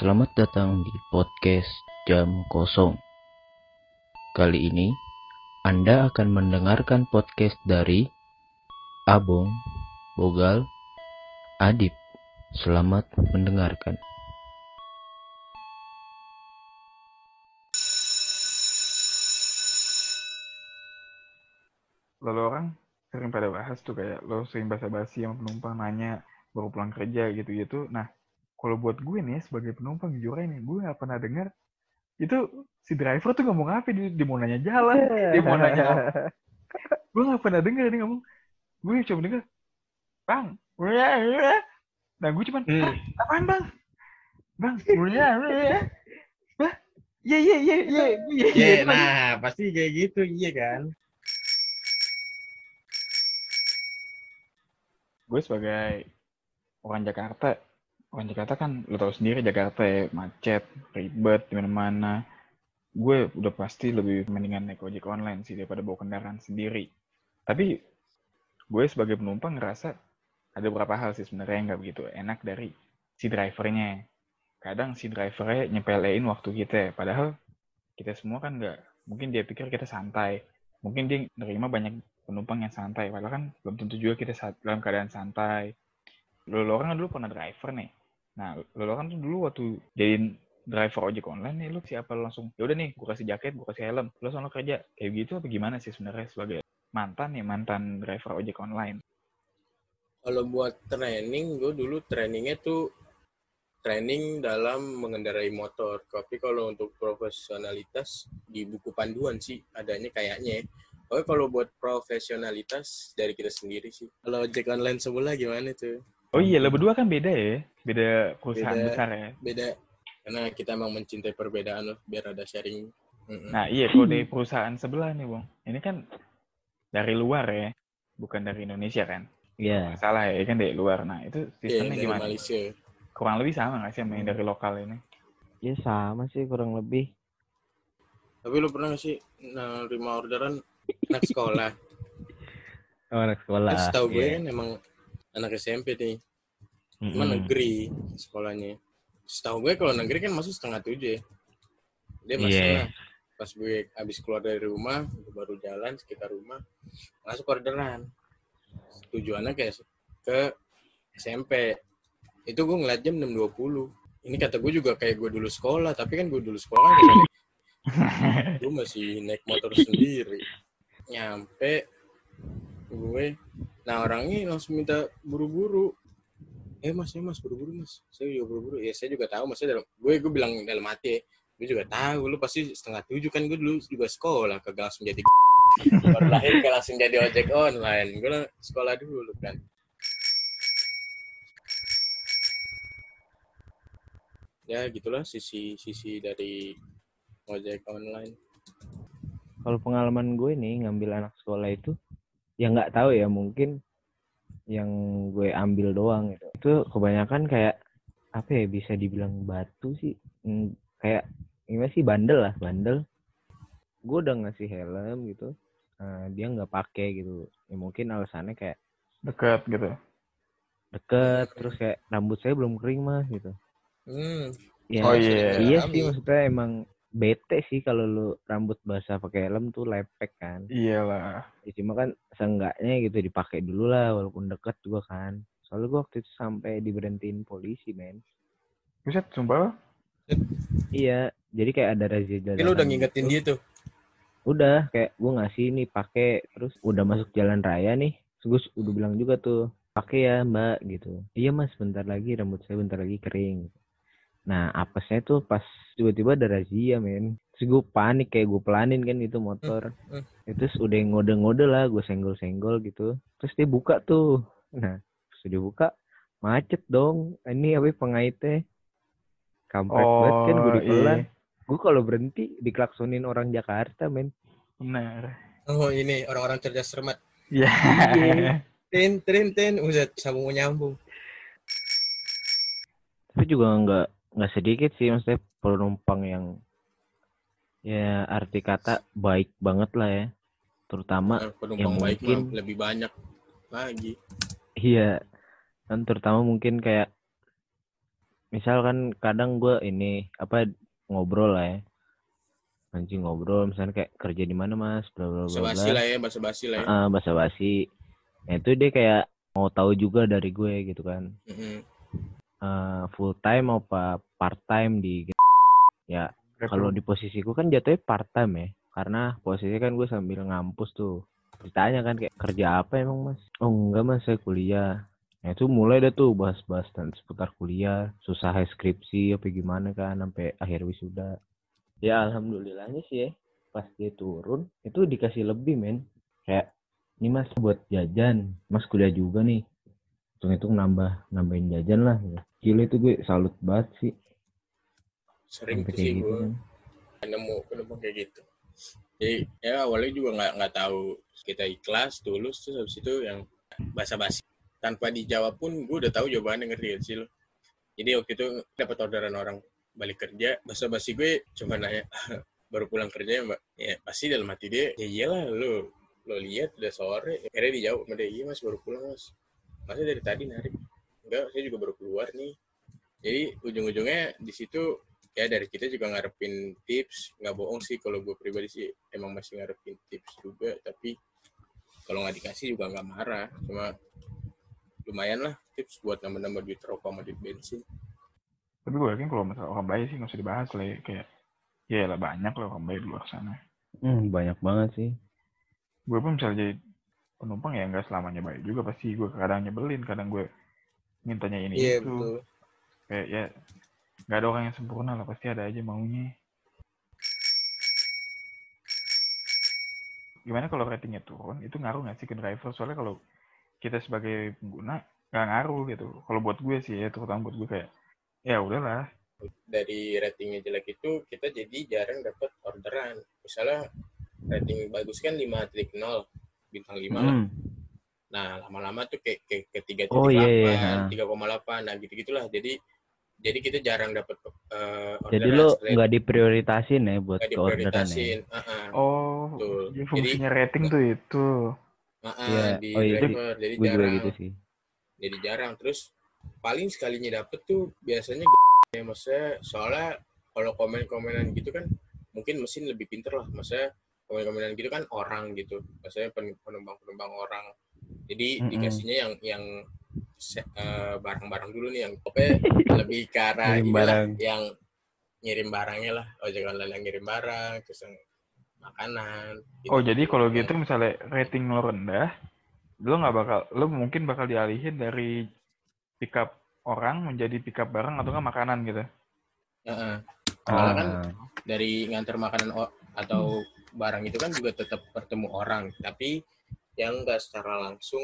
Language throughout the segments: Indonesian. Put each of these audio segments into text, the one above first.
Selamat datang di podcast Jam Kosong. Kali ini, Anda akan mendengarkan podcast dari Abong, Bogal, Adip. Selamat mendengarkan. lalu orang sering pada bahas tuh kayak lo sering basa-basi sama penumpang nanya baru pulang kerja gitu-gitu. Nah, kalau buat gue nih sebagai penumpang jujur nih, gue gak pernah dengar itu si driver tuh ngomong apa dia, dia mau nanya jalan, dia mau nanya apa. Gue gak pernah dengar dia ngomong. Gue cuma dengar, bang, nah gue cuman, Hmm. "Hah, apaan bang? Bang? Iya, iya, iya, iya, iya, Iya, iya. nah pasti kayak gitu, iya kan? gue sebagai orang Jakarta, orang Jakarta kan lo tau sendiri Jakarta ya macet, ribet di mana-mana. Gue udah pasti lebih mendingan naik ojek online sih daripada bawa kendaraan sendiri. Tapi gue sebagai penumpang ngerasa ada beberapa hal sih sebenarnya yang nggak begitu enak dari si drivernya. Kadang si drivernya nyepelein waktu kita, padahal kita semua kan nggak, mungkin dia pikir kita santai. Mungkin dia nerima banyak penumpang yang santai, padahal kan belum tentu juga kita dalam keadaan santai. Lo orang kan dulu pernah driver nih. Nah, lo orang tuh dulu waktu jadiin driver ojek online nih, lo siapa lo langsung, ya udah nih, gue kasih jaket, gue kasih helm, lo sono kerja. Kayak gitu apa gimana sih sebenarnya sebagai mantan ya, mantan driver ojek online? Kalau buat training, gue dulu trainingnya tuh training dalam mengendarai motor. Tapi kalau untuk profesionalitas di buku panduan sih adanya kayaknya. ya. Oke kalau buat profesionalitas dari kita sendiri sih. Kalau ojek online sebelah gimana tuh? Oh iya, lo berdua kan beda ya, beda perusahaan Beda. besar ya. Beda. Karena kita emang mencintai perbedaan loh, biar ada sharing. Nah iya, kalau dari perusahaan sebelah nih, Bang. Ini kan dari luar ya, bukan dari Indonesia kan? Ya, Salah ya, kan dari luar. Nah, itu Iya, sistemnya dari gimana? Malaysia. Kurang lebih sama nggak sih sama yang dari lokal ini? ya sama sih kurang lebih. Tapi lu pernah nggak sih nerima orderan anak sekolah? Oh, anak sekolah. Kan setahu gue Iya. kan emang anak SMP nih, Mm-mm. cuma negeri sekolahnya. Setahu gue kalau negeri kan masuk setengah tujuh ya. Dia masuk Iya. lah. Pas gue habis keluar dari rumah, baru jalan sekitar rumah, masuk orderan. Tujuannya kayak ke SMP. Itu gue ngeliat jam 6.20. Ini kata gue juga kayak gue dulu sekolah, tapi kan gue dulu sekolah kan gue masih naik motor sendiri. Nyampe gue, nah orangnya langsung minta buru-buru. Eh mas, eh mas, buru-buru mas. Saya juga buru-buru. Ya saya juga tahu, maksudnya dalam, gue gue bilang dalam hati ya, gue juga tahu lu pasti setengah tujuh kan gue dulu juga sekolah kagak langsung jadi baru lahir kayak langsung jadi ojek online gue lah sekolah dulu kan ya gitulah sisi sisi dari ojek online Kalau pengalaman gue nih ngambil anak sekolah itu, ya nggak tahu ya mungkin yang gue ambil doang gitu. Itu kebanyakan kayak apa ya bisa dibilang batu sih, Hmm, kayak gimana sih bandel lah bandel. Gue udah ngasih helm gitu, nah, dia nggak pakai gitu. Ya mungkin alasannya kayak Deket gitu. deket, terus kayak rambut saya belum kering mas gitu. hmm Ya, Oh, iya. iya sih maksudnya emang bete sih kalau lu rambut basah pakai helm tuh lepek kan. Iyalah. Ya, cuma kan seenggaknya gitu dipakai dulu lah walaupun deket juga kan. Soalnya gua waktu itu sampai diberhentiin polisi men. Buset, sumpah? Iya, jadi kayak ada razia jalan. Tapi lu udah ngingetin dia tuh Udah, kayak gua ngasih nih pakai terus udah masuk jalan raya nih. Terus gua udah bilang juga tuh, pakai ya mbak gitu. Iya mas, bentar lagi rambut saya bentar lagi kering. Nah, apesnya tuh pas tiba-tiba ada razia men. Terus gue panik kayak gue pelanin kan itu motor. Hmm, Ya, Terus udah ngode-ngode lah, gue senggol-senggol gitu. Terus dia buka tuh. Nah, terus dia buka, macet dong. Ini apa ya, pengaitnya. Kampret banget kan gue Oh, dipelan. iya. Gue kalau berhenti diklaksonin orang Jakarta men. Benar. oh ini orang-orang cerdas cermat Iya. tin tin tin udah sambung menyambung Tapi juga nggak nggak sedikit sih maksudnya penumpang yang ya arti kata baik banget lah ya. Terutama penumpang yang baik mah mungkin- lebih banyak lagi iya kan terutama mungkin kayak misal kan kadang gue ini apa ngobrol lah ya anjing ngobrol misalnya kayak kerja di mana mas bla bla bla basi lah ya, bahasa basi lah ya. Ah, basa basi nah itu dia kayak mau tahu juga dari gue gitu kan Mm-mm. Eh, full time apa part time di ya kalau di posisiku kan jatuhnya part time ya. Karena posisi kan gue sambil ngampus tuh. Ditanya kan kayak kerja apa emang mas? Oh enggak mas saya kuliah. Nah itu mulai dah tuh bahas-bahas tentang seputar kuliah. Susah skripsi apa gimana kan sampai akhir wisuda. Ya alhamdulillahnya sih ya pas dia turun itu dikasih lebih men. Kayak ini mas buat jajan. Mas kuliah juga nih. Hitung hitung nambah nambahin jajan lah ya. Gila itu gue salut banget sih Sering sampai tuh sih kayak gitu gue kan nemu penumpang kayak gitu. Jadi ya awalnya juga nggak nggak tahu kita ikhlas, tulus, terus habis itu yang basa-basi. Tanpa dijawab pun gue udah tahu jawabannya ngerti gak sih lo. Jadi waktu itu dapat orderan orang balik kerja, basa-basi gue cuma nanya, baru pulang kerja ya mbak? Ya pasti dalam hati dia, ya iyalah lo lo lihat udah sore. Akhirnya dijawab sama dia, iya mas baru pulang mas. Masa dari tadi narik? Enggak, saya juga baru keluar nih. Jadi ujung-ujungnya di situ ya dari kita juga ngarepin tips nggak bohong sih kalau gue pribadi sih emang masih ngarepin tips juga tapi kalau nggak dikasih juga nggak marah cuma lumayan lah tips buat nambah-nambah duit rokok sama duit bensin Tapi gue yakin kalau masalah orang bayi sih nggak usah dibahas lah ya. Kayak, ya lah banyak lah orang bayi di luar sana. Hmm, banyak banget sih. Gue pun misalnya jadi penumpang ya nggak selamanya baik juga. Pasti gue kadang nyebelin, kadang gue mintanya ini iya itu. betul Kayak ya nggak ada orang yang sempurna lah. Pasti ada aja maunya. Gimana kalau ratingnya turun? Itu ngaruh nggak sih ke driver? Soalnya kalau kita sebagai pengguna nggak ngaruh gitu. Kalau buat gue sih ya, terutama buat gue kayak, ya udahlah. dari ratingnya jelek itu kita jadi jarang dapat orderan misalnya rating bagus kan 5.0 bintang 5 lah Hmm. Nah lama-lama tuh kayak ke, ke 3.8 Oh, iya, iya, nah. 3,8 nah gitu-gitulah jadi jadi kita jarang dapat uh, Jadi lo nggak diprioritasin ya buat nggak ke orderan ya? diprioritasin Heeh. Oh, Betul. jadi fungsinya rating tuh itu. Heeh, Iya, di oh iya, driver jadi Gue juga jarang gitu sih. jadi jarang terus paling sekalinya dapet tuh biasanya ya maksudnya soalnya kalau komen-komenan gitu kan mungkin mesin lebih pinter lah maksudnya komen-komenan gitu kan orang gitu maksudnya pen- penumpang-penumpang orang jadi Mm-mm. dikasihnya yang yang eh, barang-barang dulu nih yang pokoknya lebih ke arah barang. yang ngirim barangnya lah ojek online yang ngirim barang terus yang makanan gitu. Oh, jadi kalau gitu misalnya rating lo rendah, lo nggak bakal, lo mungkin bakal dialihin dari pick up orang menjadi pick up barang atau nggak makanan gitu. Heeh. Soalnya kan Ah, dari ngantar makanan atau barang itu kan juga tetap bertemu orang tapi yang enggak secara langsung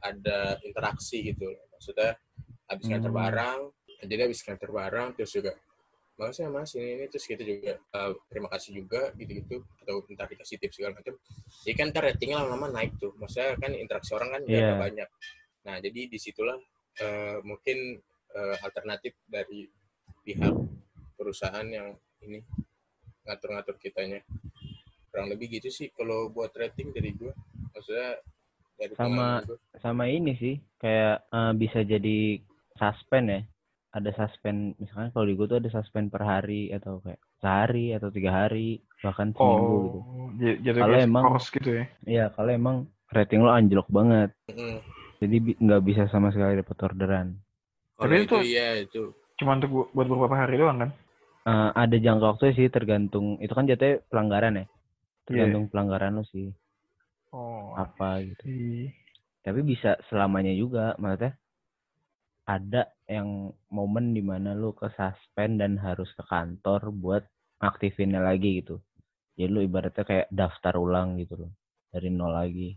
ada interaksi gitu maksudnya habis Hmm. barang jadi habis ngantar barang terus juga makasih ya mas ini, ini terus kita juga eh, terima kasih juga gitu-gitu atau ntar dikasih tips segala macam jadi kan ntar ratingnya lama-lama naik tuh. Maksudnya kan interaksi orang kan ada banyak. Nah jadi di situlah eh, mungkin eh, alternatif dari pihak perusahaan yang ini ngatur-ngatur kitanya. Kurang lebih gitu sih kalau buat rating dari gua maksudnya dari Sama- gua. sama ini sih kayak eh, bisa jadi suspend ya. Ada suspend misalkan kalau di gue tuh ada suspend per hari atau kayak sehari atau tiga hari bahkan seminggu gitu. Oh, jadi Kalau emang- gitu ya. Iya kalau emang rating lo anjlok banget, Mm-mm. jadi bi- nggak bisa sama sekali dapat orderan. Tapi itu itu- iya itu Cuma untuk bu- buat beberapa hari doang kan? Eh, ada jangka waktu sih tergantung itu kan jatuhnya pelanggaran ya. Iya. Tergantung pelanggaran lo sih apa gitu. sih. Tapi bisa selamanya juga maksudnya ada yang momen di mana lu ke suspend dan harus ke kantor buat aktifinnya lagi gitu. Jadi lu ibaratnya kayak daftar ulang gitu loh dari nol lagi.